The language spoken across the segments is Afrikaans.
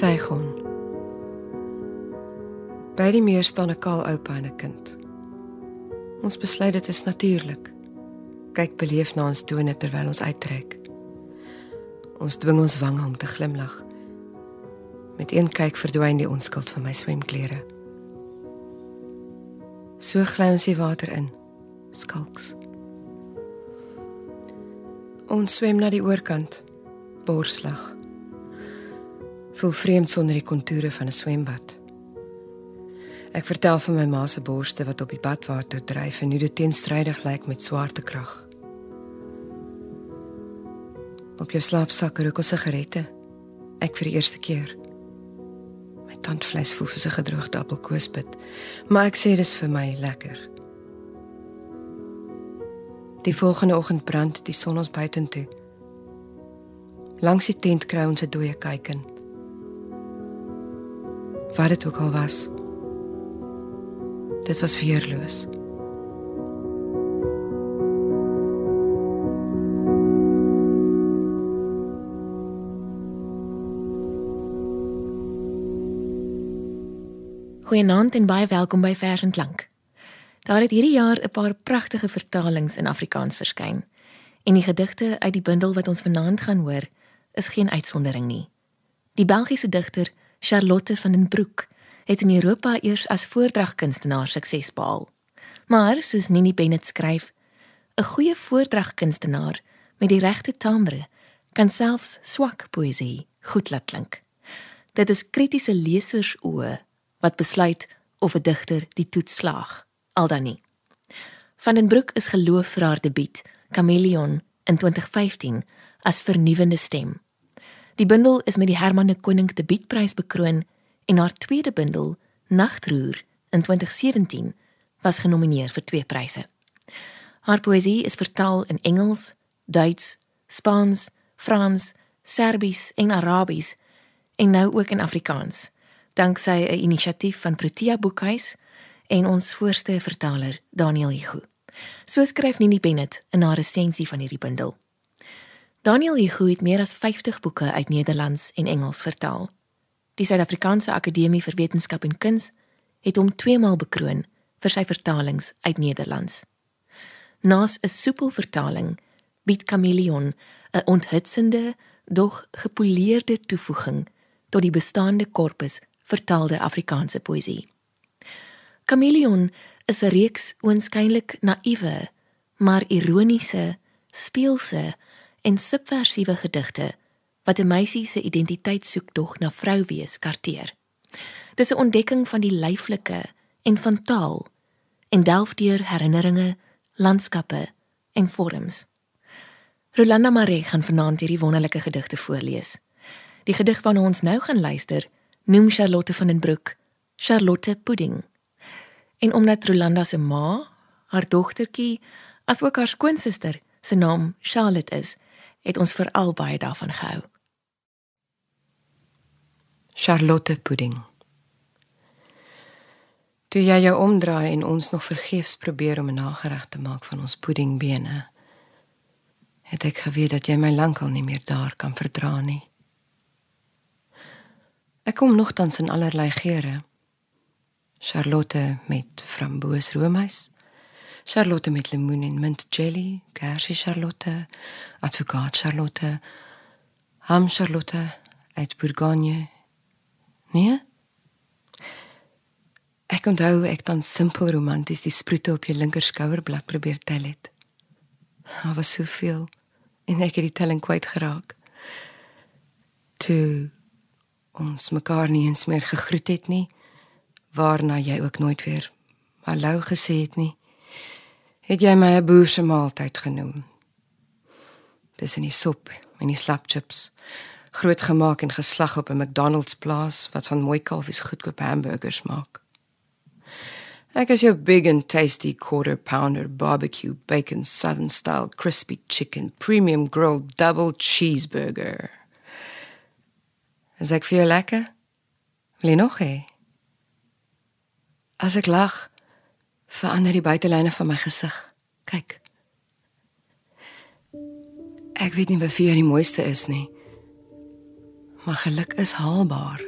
Saigon. By die meer staan 'n kaal oupa en 'n kind. Ons besluit dit is natuurlik. Kyk beleef na ons tone terwyl ons uittrek. Ons dwing ons wange om te glimlag. Met een kyk verdwyn die onskuld van my swemklere. So gly ons die water in. Skalks. Ons swem na die oorkant. Borslag. Voel vreemd sonder die kontoure van 'n swembad. Ek vertel van my ma se borste wat op die badwater dryf en hoe dit teenstrydig lyk met swaartekrag. Op jou slaapsak rook 'n sigarette. Ek vir die eerste keer. My tandvleis voel soos 'n gedroogde appelkoespit, maar ek sê dis vir my lekker. Die volgende oggend brand die son ons buitentoe. Langs die tent kry ons 'n dooie kuiken. Wat dit ook al was. Dit was weerloos. Goeienaand en baie welkom by Vers en Klank. Daar het hierdie jaar 'n paar pragtige vertalings in Afrikaans verskyn. En die gedigte uit die bundel wat ons vanaand gaan hoor, is geen uitsondering nie. Die Belgiese digter Charlotte van den Broek het in Europa eers as voordragkunstenaar sukses behaal. Maar soos Nini Bennett skryf, 'n goeie voordragkunstenaar met die regte timbre kan selfs swak poësie goed laat klink. Dit is kritiese lesers oë wat besluit of 'n digter die toets slaag, al dan nie. Van den Broek is geloof vir haar debuut, Chameleon in 2015 as vernuwende stem. Die bundel is met die Herman de Koning debuutprys bekroon en haar tweede bundel, Nagtroer in 2017, was genomineer vir twee pryse. Haar poësie is vertaal in Engels, Duits, Spaans, Frans, Serbies en Arabies en nou ook in Afrikaans, danksy 'n inisiatief van Protea Boekhuis en ons voorste vertaler, Daniel Hugo. So skryf Nini Bennett in haar resensie van hierdie bundel. Daniel Hugo het meer as 50 boeke uit Nederlands en Engels vertaal. Die Suid-Afrikaanse Akademie vir Wetenskap en Kuns het hom tweemaal bekroon vir sy vertalings uit Nederlands. Naas 'n soepel vertaling bied Chameleon 'n onthutsende, dog gepoleerde toevoeging tot die bestaande korpus vertaalde Afrikaanse poësie. Chameleon is 'n reeks oënskynlik naïewe, maar ironiese, speelse en subversiewe gedigte wat 'n meisie se identiteitsoektog na vrou wees karteer. Dis 'n ontdekking van die lyflike en van taal en delf deur herinneringe, landskappe en vorms. Rolanda Maree gaan vanaand hierdie wonderlike gedigte voorlees. Die gedig waarna ons nou gaan luister, noem Charlotte van den Broek Charlotte Pudding. En omdat Rolanda se ma, haar dogtertjie, asook haar skoonsister se naam Charlotte is, het ons veral baie daarvan gehou. Charlotte pudding. Toe jy jou omdraai en ons nog vergeefs probeer om 'n nagereg te maak van ons puddingbene, het ek geweet dat jy my lankal nie meer daar kan verdra nie. Ek kom nogtans in allerlei geure. Charlotte met framboosroomys, Charlotte met lemoen en mint jelly, kersie Charlotte, advocaat Charlotte, ham Charlotte uit Bourgogne. Nee? Ek onthou ek dan simpel romanties die sproete op jou linker skouerblad probeer tel het. Daar was soveel en ek het die telling kwyt geraak. Toe ons mekaar nie eens meer gegroet het nie, waarna jy ook nooit weer hallo gesê het nie het jy my 'n boer se maaltyd genoem. Dis in die sop en die slapchips, groot gemaak en geslag op 'n McDonald's plaas wat van mooi kalfies goedkoop hamburgers maak. Ek is jou big and tasty quarter pounder barbecue bacon southern style crispy chicken premium grilled double cheeseburger. Is ek vir jou lekker? Wil jy nog hê? As ek lag, verander die buitelyne van my gesig. Kyk. Ek weet nie wat vir jou die mooiste is nie. Maar geluk is haalbaar.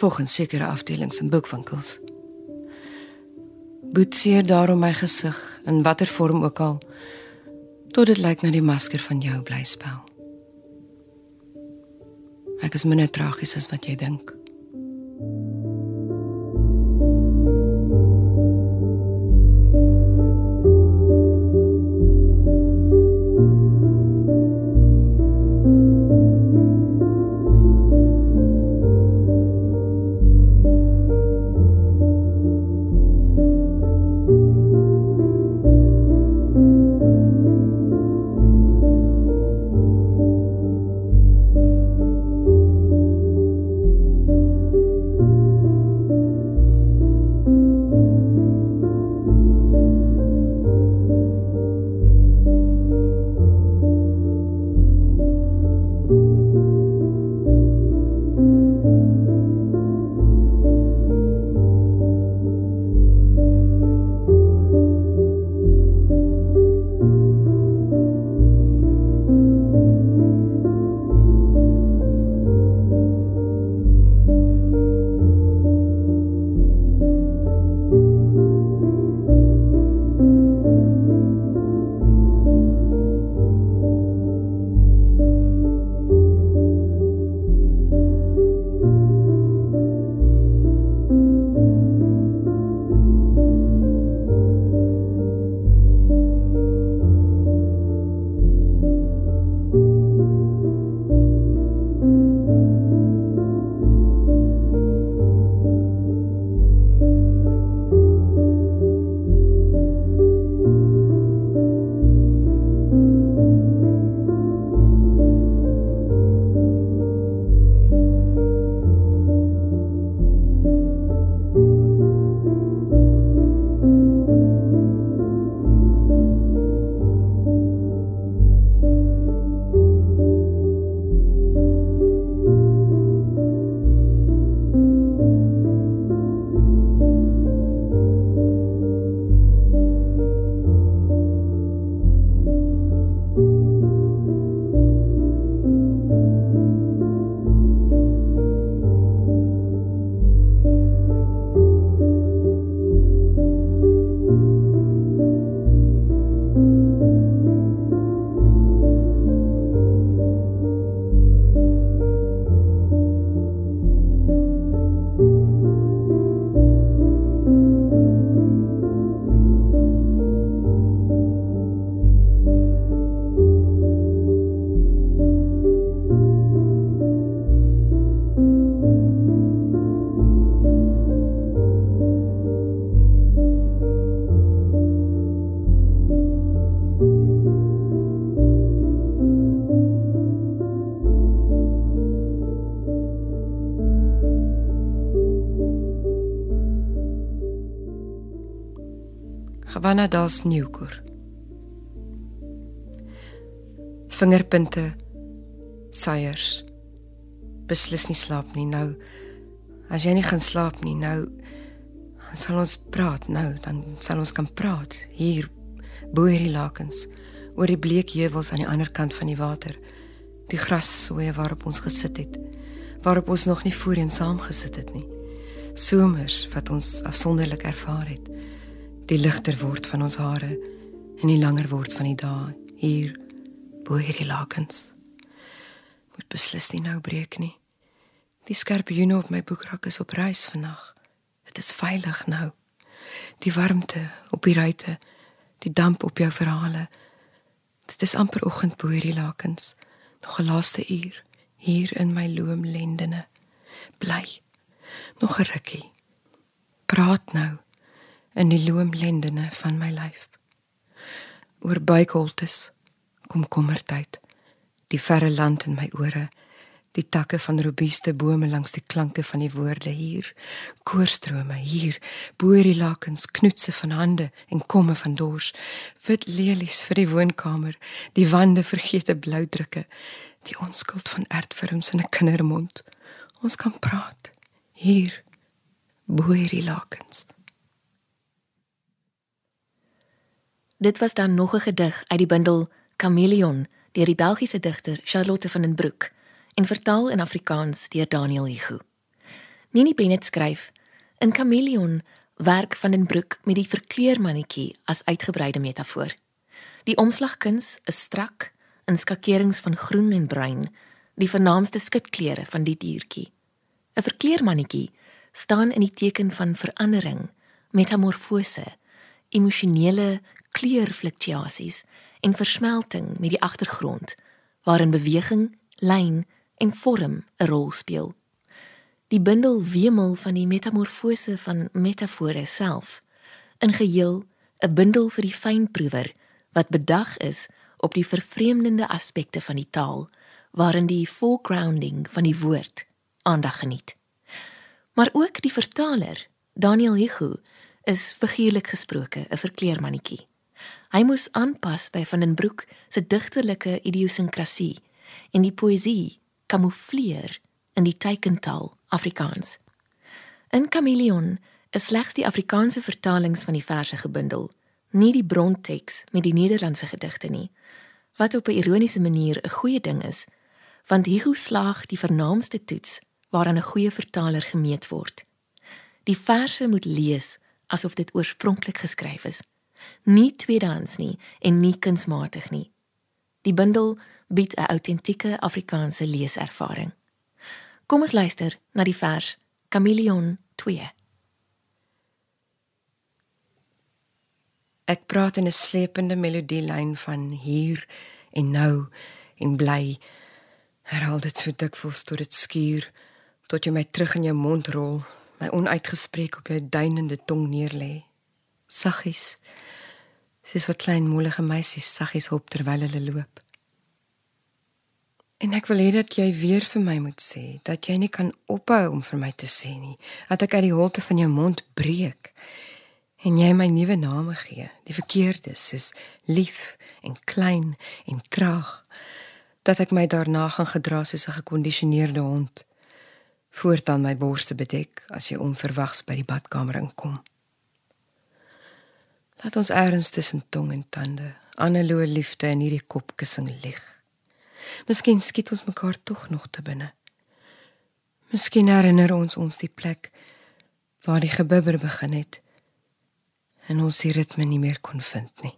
Volgens sekere afdelings in boekwinkels. Boetseer daarom my gesig in watter vorm ook al tot dit lyk na die masker van jou blyspel. Ek is minder tragies as wat jy dink. Gawanna Dals Nieuwkoor. Vingerpunte seiers. Beslis nie slaap nie nou. As jy nie gaan slaap nie nou, dan sal ons praat nou, dan sal ons kan praat hier bo hierdie lakens oor die bleek heuwels aan die ander kant van die water. Die grassoeë waarop ons gesit het, waarop ons nog nie voorheen saam gesit het nie. Somers wat ons afsonderlik ervaar het die ligter word van ons hare en die langer word van die dae hier bo hierdie lakens. Moet beslis nie nou breek nie. Die skorpioene op my boekrak is op reis vannag. Dit is veilig nou. Die warmte op die ruite, die damp op jou verhale. Dit is amper oggend bo hierdie lakens. Nog 'n laaste uur hier in my loom lendene. Bly. Nog 'n rukkie. Praat nou in die loomlendene van my lyf. Oor buikholtes kom kommertyd. Die verre land in my ore, die takke van robuuste bome langs die klanke van die woorde hier, koorstrome hier, boer die lakens knoetse van hande en komme van dors, wit lelies vir die woonkamer, die wande vergete blou drukke, die onskuld van ertwurms in 'n kindermond. Ons kan praat. Hier, boer die lakens. Dit was dan nog 'n gedig uit die bundel Chameleon deur die Belgiese digter Charlotte van den Broek en vertaal in Afrikaans deur Daniel Hugo. Nini Bennett skryf: In Chameleon werk van den Broek met die verkleurmannetjie as uitgebreide metafoor. Die omslagkuns is strak in skakerings van groen en bruin, die vernaamste skitkleure van die diertjie. 'n Verkleurmannetjie staan in die teken van verandering, metamorfose, emosionele kleurfluktuasies en versmelting met die agtergrond waarin beweging, lyn en vorm 'n rol speel. Die bundel wemel van die metamorfose van metafore self, in geheel 'n bundel vir die fynproewer wat bedag is op die vervreemdende aspekte van die taal waarin die foregrounding van die woord aandag geniet. Maar ook die vertaler, Daniel Hugo, is figuurlik gesproke 'n verkleermannetjie. Hy moes aanpas by van den Broek se digterlike idiosinkrasie en die poësie kamoufleer in die teikentaal Afrikaans. In Chameleon is slegs die Afrikaanse vertalings van die verse gebundel, nie die bronteks met die Nederlandse gedigte nie, wat op 'n ironiese manier 'n goeie ding is, want Hugo slaag die vernaamste toets waaraan 'n goeie vertaler gemeet word. Die verse moet lees asof dit oorspronklik geskryf is, nie tweedehands nie en nie kunsmatig nie. Die bundel bied 'n autentieke Afrikaanse leeservaring. Kom ons luister na die vers Chameleon 2. Ek praat in 'n slepende melodielyn van hier en nou en bly. Herhaal dit so dikwels tot dit skuur tot jy my terug in jou mond rol, my onuitgespreek op jou duinende tong neerlê. Saggies. Dis wat klein moelige meisies saggies hop terwyl hulle loop. En ek wil hê dat jy weer vir my moet sê dat jy nie kan ophou om vir my te sê nie, dat ek uit die holte van jou mond breek en jy my nuwe name gee, die verkeerdes soos lief en klein en traag, dat ek my daarna gaan gedra soos 'n gekondisioneerde hond, voortaan my borste bedek as jy onverwags by die badkamer inkom. Laat ons eers tussen tong en tande, aaneloe liefde in hierdie kopkussing lig. Miskien skiet ons mekaar tog nog te binne. Miskien herinner ons ons die plek waar die gebibber begin het en ons die ritme nie meer kon vind nie.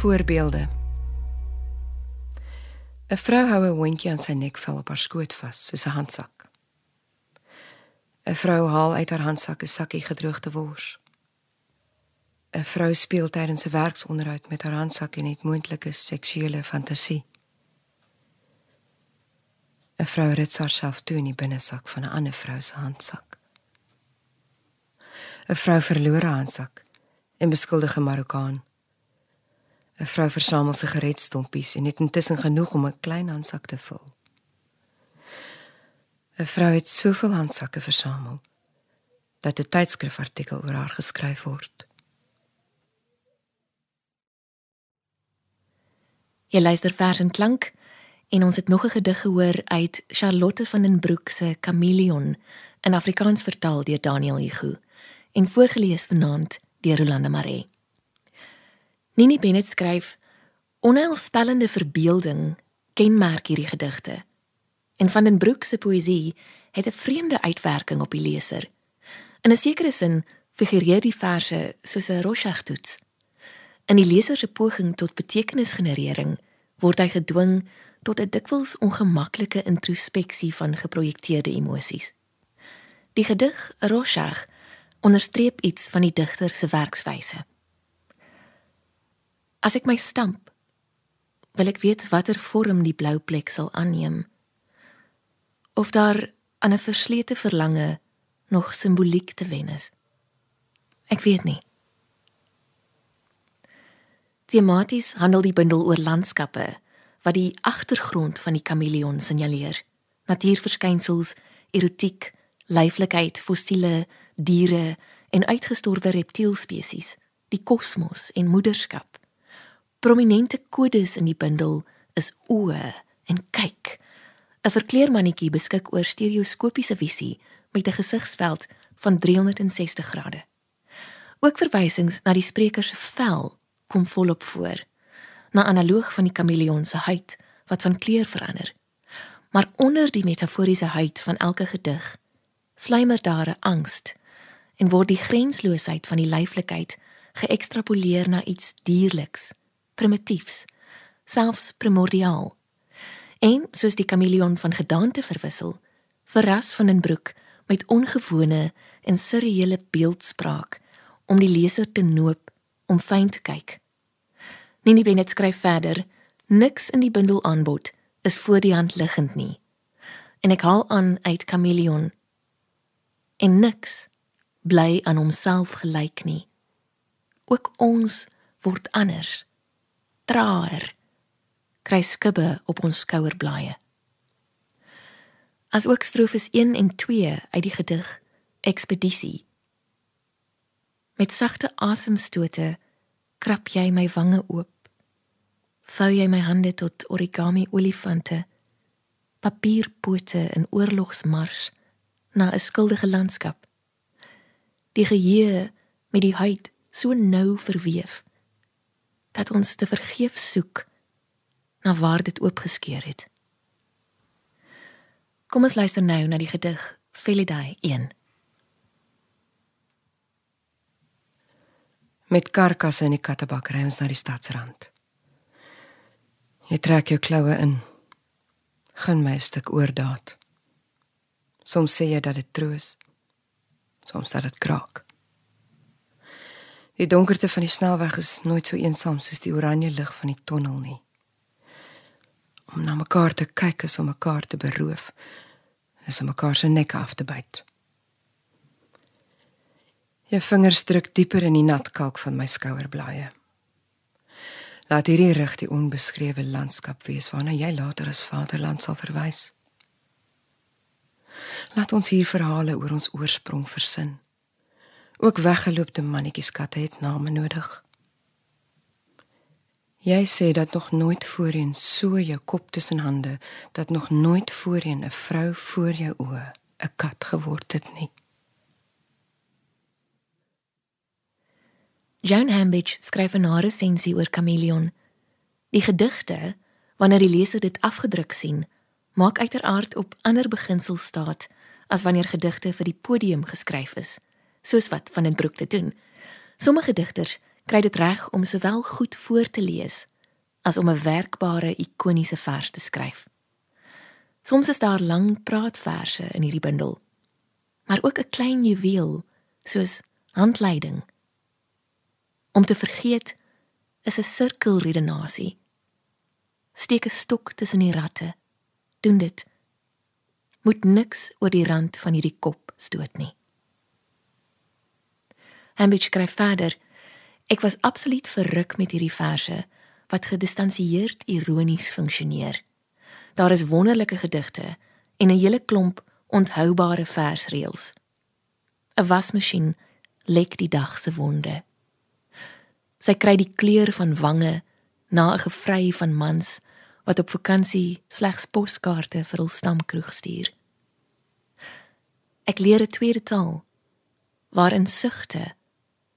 Voorbeelde. 'n Vrou hou 'n hondjie aan sy nekvel op haar skoot vas, soos 'n handsak. 'n Vrou haal uit haar handsak 'n sakkie gedroogde wors. 'n Vrou speel tydens 'n werksonderhoud met haar handsak en het moontlike seksuele fantasie. 'n Vrou rit haarself toe in die binnesak van 'n ander vrou se handsak. 'n Vrou verloor haar handsak en beskuldig 'n Marokkaan. 'n Vrou versamel sigaretstompies en het intussen genoeg om 'n klein handsak te vul. 'n Vrou het soveel handsakke versamel dat 'n tydskrifartikel oor haar geskryf word. Jy luister vers en klank en ons het nog 'n gedig gehoor uit Charlotte van den Broek se Chameleon in Afrikaans vertaal deur Daniel Hugo en voorgeles vanaand deur Rolanda Maree. Nini Bennett skryf: "Onheilspellende verbeelding kenmerk hierdie gedigte." En van den Broek se poësie het 'n vreemde uitwerking op die leser. In 'n sekere sin figureer die verse soos 'n Rorschach-toets. In die leser se poging tot betekenisgenerering word hy gedwing tot 'n dikwels ongemaklike introspeksie van geprojekteerde emosies. Die gedig Rorschach onderstreep iets van die digter se werkswyse. As ek my stamp, wil ek weet watter vorm die blou plek sal aanneem. Of daar aan 'n verslete verlange nog simboliek te wen is. Ek weet nie. Tematies handel die bundel oor landskappe wat die agtergrond van die kameleon signaleer. Natuurverskynsels, erotiek, leiflikheid, fossiele, diere en uitgestorwe reptielspesies, die kosmos en moederskap. Prominente kodes in die bundel is oë en kyk. 'n Verkleermannetjie beskik oor stereoskopiese visie met 'n gesigsveld van 360 grade. Ook verwysings na die spreker se vel kom volop voor, na analoog van die kameleon se huid wat van kleur verander. Maar onder die metaforiese huid van elke gedig sluimer daar 'n angs en word die grensloosheid van die leiflikheid geëkstrapoleer na iets dierliks primitiefs, selfs primordiaal. En soos die kameleon van gedaante verwissel, verras van 'n broek met ongewone en surreële beeldspraak om die leser te noop om fyn te kyk. Nini Bennett skryf verder: Niks in die bundel aanbod is voor die hand liggend nie. En ek haal aan uit kameleon. En niks bly aan homself gelyk nie. Ook ons word anders traer kry skibbe op ons skouerblaaie. As ook strofes 1 en 2 uit die gedig Ekspedisie. Met sagte asemstote krap jy my wange oop. Vou jy my hande tot origami olifante, papierpote in oorlogsmars na 'n skuldige landskap. Die geheue met die huid so nou verweef dat ons te vergeef soek na waar dit oopgeskeur het. Kom ons luister nou na die gedig Felidae 1. Met karkasse in die kattebak ry ons na die stadsrand. Jy trek jou kloue in. Gun my 'n stuk oordaat. Soms sê jy dat dit troos. Soms dat dit kraak. Die donkerte van die snelweg is nooit so eensaam soos die oranje lig van die tonnel nie. Om na mekaar te kyk is om mekaar te beroof. Is om mekaar se nek af te byt. Jou vingers druk dieper in die nat kalk van my skouerblaaie. Laat hierdie rig die onbeskrewe landskap wees waarna jy later as vaderland sal verwys. Laat ons hier verhale oor ons oorsprong versin. Ook weggeloopte mannetjies katte het name nodig. Jy sê dat nog nooit voorheen so jou kop tussen hande dat nog nooit voorheen 'n vrou voor jou oë 'n kat geword het nie. Joan Hambidge skryf 'n resensie oor Chameleon. Die gedigte, wanneer die leser dit afgedruk sien, maak uiteraard op ander beginsels staat as wanneer gedigte vir die podium geskryf is soos wat van den Broek te doen. Sommige digters kry dit reg om sowel goed voor te lees as om 'n werkbare ikoniese vers te skryf. Soms is daar lang praatverse in hierdie bundel, maar ook 'n klein juweel soos handleiding. Om te vergeet is 'n sirkelredenasie. Steek 'n stok tussen die ratte. Doen dit. Moet niks oor die rand van hierdie kop stoot nie. Hambidge skryf verder: Ek was absoluut verruk met hierdie verse wat gedistansieerd ironies funksioneer. Daar is wonderlike gedigte en 'n hele klomp onthoubare versreëls. 'n Wasmasjien lek die dag se wonde. Sy kry die kleur van wange na 'n gevry van mans wat op vakansie slegs poskaarte vir hul stamkroeg stuur. Ek leer 'n tweede taal waarin sugte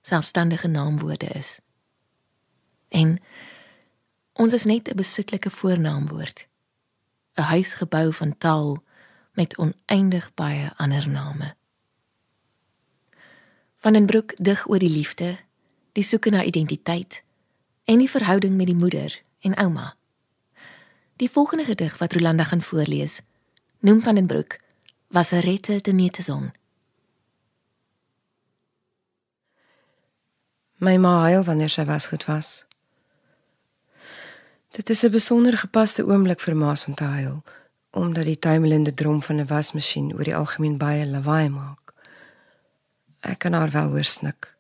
selfstandige naamwoorde is. En ons is net 'n besitlike voornaamwoord. 'n Huis gebou van taal met oneindig baie ander name. Van den Broek dig oor die liefde, die soeke na identiteit en die verhouding met die moeder en ouma. Die volgende gedig wat Rolanda gaan voorlees, noem van den Broek was 'n rette te neteson. My ma huil wanneer sy was goed was. Dit is 'n besonder gepaste oomblik vir ma's om te huil, omdat die tuimelende drom van 'n wasmasjien oor die algemeen baie lawaai maak. Ek kan haar wel hoor snik,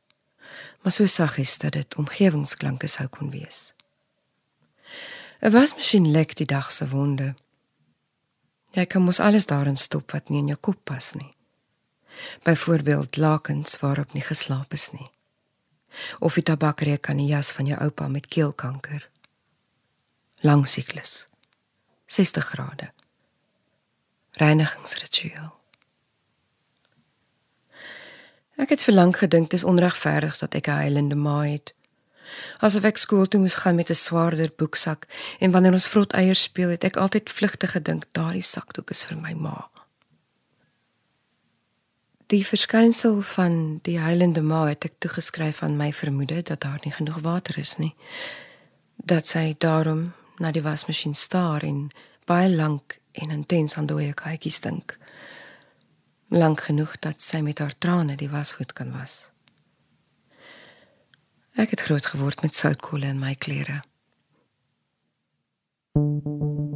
maar so saggies dat dit omgewingsklanke sou kon wees. 'n Wasmasjien lek die dag se wonde. Jy kan mos alles daarin stop wat nie in jou kop pas nie. Byvoorbeeld lakens waarop nie geslaap is nie of die tabakreek aan die jas van jou oupa met keelkanker. Lang siklus. 60 grade. Reinigingsritueel. Ek het verlang gedink dis onregverdig dat ek 'n heilende ma het. Asof ek skool toe moes gaan met 'n swaarder boeksak en wanneer ons vrot eiers speel het ek altyd vlugtig gedink daardie sakdoek is vir my ma. Die verskynsel van die heilende ma het ek toegeskryf aan my vermoede dat daar nie genoeg water is nie. Dat sy daarom na die wasmasjien staar en baie lank en intens aan dooie katjies dink. Lank genoeg dat sy met haar trane die wasgoed kan was. Ek het groot geword met soutkolle in my klere. Thank you.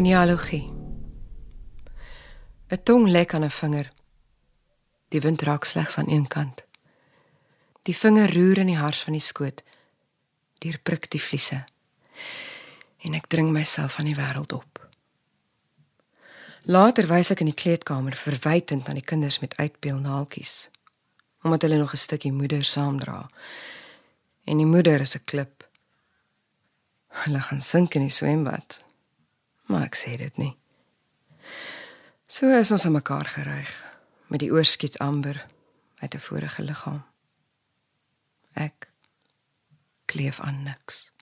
Genealogie. 'n Tong lek aan 'n vinger. Die wind raak slegs aan een kant. Die vinger roer in die hars van die skoot. Deur prik die vliese. En ek dring myself aan die wêreld op. Later wys ek in die kleedkamer verwytend aan die kinders met uitbeelnaaltjies omdat hulle nog 'n stukkie moeder saamdra. En die moeder is 'n klip. Hulle gaan sink in die swembad. Maar ek sê dit nie. So is ons aan mekaar geryg met die oorskiet amber uit 'n vorige liggaam. Ek kleef aan niks.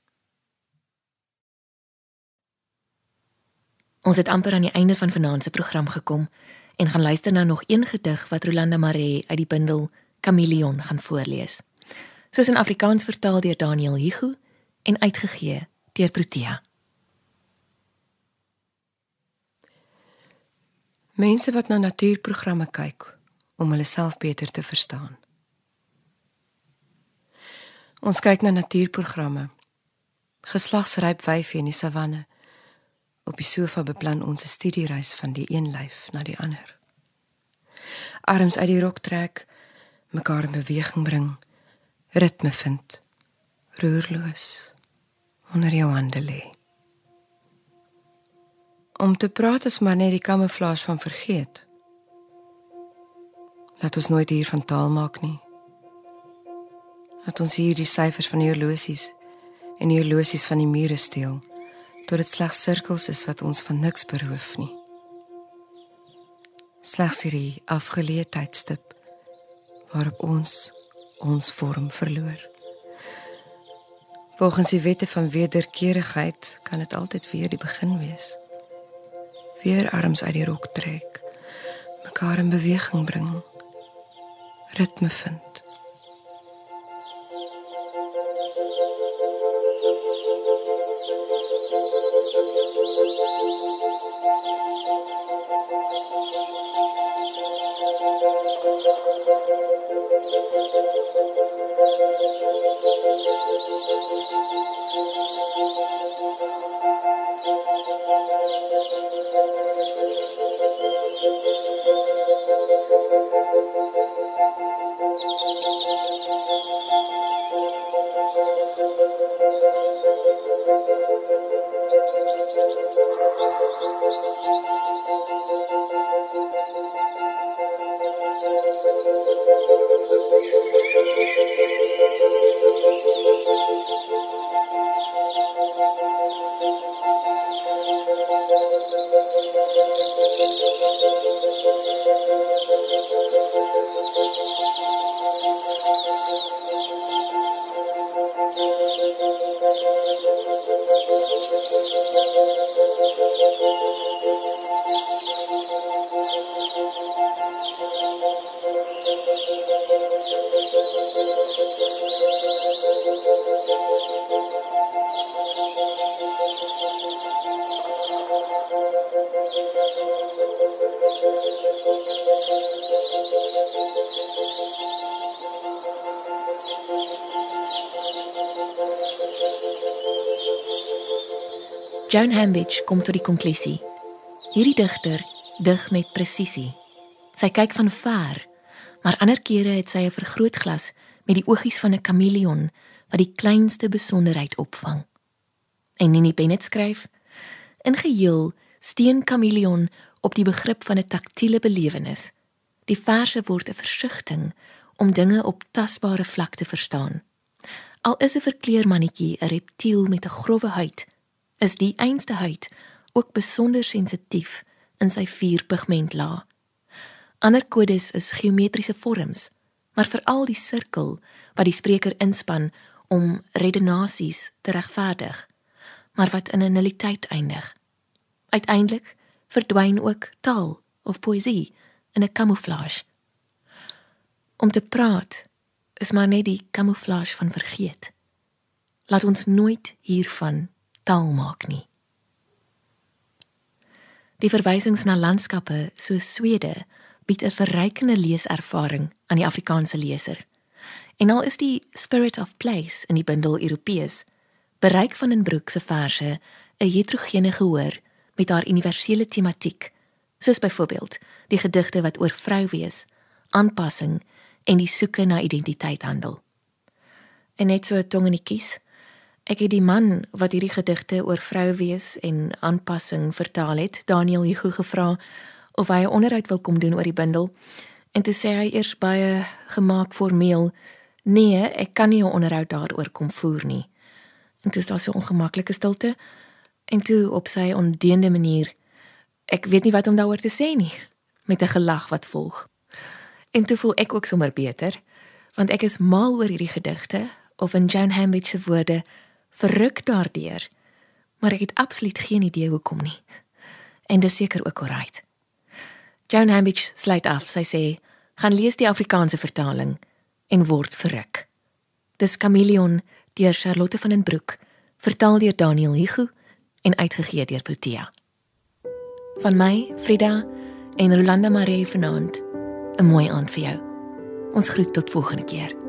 Ons het amper aan die einde van vanaand se program gekom en gaan luister na nog een gedig wat Rolanda Maree uit die bundel Chameleon gaan voorlees. Soos in Afrikaans vertaal deur Daniel Hugo en uitgegee deur Protea. Mense wat na natuurprogramme kyk om hulle self beter te verstaan. Ons kyk na natuurprogramme. Geslagsryp wyfie in die savanne Op die sofa beplan ons 'n studiereis van die een lyf na die ander. Arms uit die rok trek, mekaar in beweging bring, ritme vind, roerloos onder jou hande lê. Om te praat is maar net die kamouflage van vergeet. Laat ons nooit hier van taal maak nie. Laat ons hier die syfers van die horlosies en die horlosies van die mure steel tot dit slegs sirkels is wat ons van niks beroof nie. Slegs hierdie afgeleë tydstip waarop ons ons vorm verloor. Volgens die wette van wederkerigheid kan dit altyd weer die begin wees. Weer arms uit die rok trek, mekaar in beweging bring, ritme vind. Joan Hambidge kom tot die konklusie. Hierdie digter dig met presisie. Sy kyk van ver, maar ander kere het sy 'n vergrootglas met die oogies van 'n kameleon wat die kleinste besonderheid opvang. En Nini Bennett skryf: In geheel steen kameleon op die begrip van 'n taktiele belewenis. Die verse word 'n versigtiging om dinge op tasbare vlak te verstaan. Al is 'n verkleermannetjie 'n reptiel met 'n growwe huid, is die einste huid ook besonder sensitief in sy vier pigmentlaag. Ander kodes is geometriese vorms, maar veral die sirkel wat die spreker inspann om redenasies te regverdig, maar wat in 'n nulliteit eindig. Uiteindelik verdwyn ook taal of poësie in 'n kamouflage. Om te praat is maar net die kamouflage van vergeet. Laat ons nooit hiervan taal maak nie. Die verwysings na landskappe so Swede bied 'n verrykende leeservaring aan die Afrikaanse leser. En al is die spirit of place in die bundel Europees, bereik van in Broek se verse 'n heterogene gehoor met haar universele tematiek Soos byvoorbeeld die gedigte wat oor vrou wees, aanpassing en die soeke na identiteit handel. En net so tong in die kies. Ek het die man wat hierdie gedigte oor vrou wees en aanpassing vertaal het, Daniel Hugo gevra of hy 'n onderhoud wil kom doen oor die bundel. En toe sê hy eers baie gemaak formeel: "Nee, ek kan nie 'n onderhoud daaroor kom voer nie." En toe is daar so 'n ongemaklike stilte. En toe op sy ondeende manier: "Ek weet nie wat om daaroor te sê nie." Met 'n gelag wat volg. En toe voel ek ook sommer beter, want ek is mal oor hierdie gedigte of in Jan Hambidge se woorde verruk daardeur. Maar ek het absoluut geen idee hoekom nie. En dis seker ook alright. Joan Hambidge sluit af. Sy sê: "Gaan lees die Afrikaanse vertaling en word verruk." Dis Chameleon deur Charlotte van den Broek, vertaal deur Daniel Hugo en uitgegee deur Protea. Van my, Frida en Rolanda Maree vanaand, 'n mooi aand vir jou. Ons groet tot volgende keer.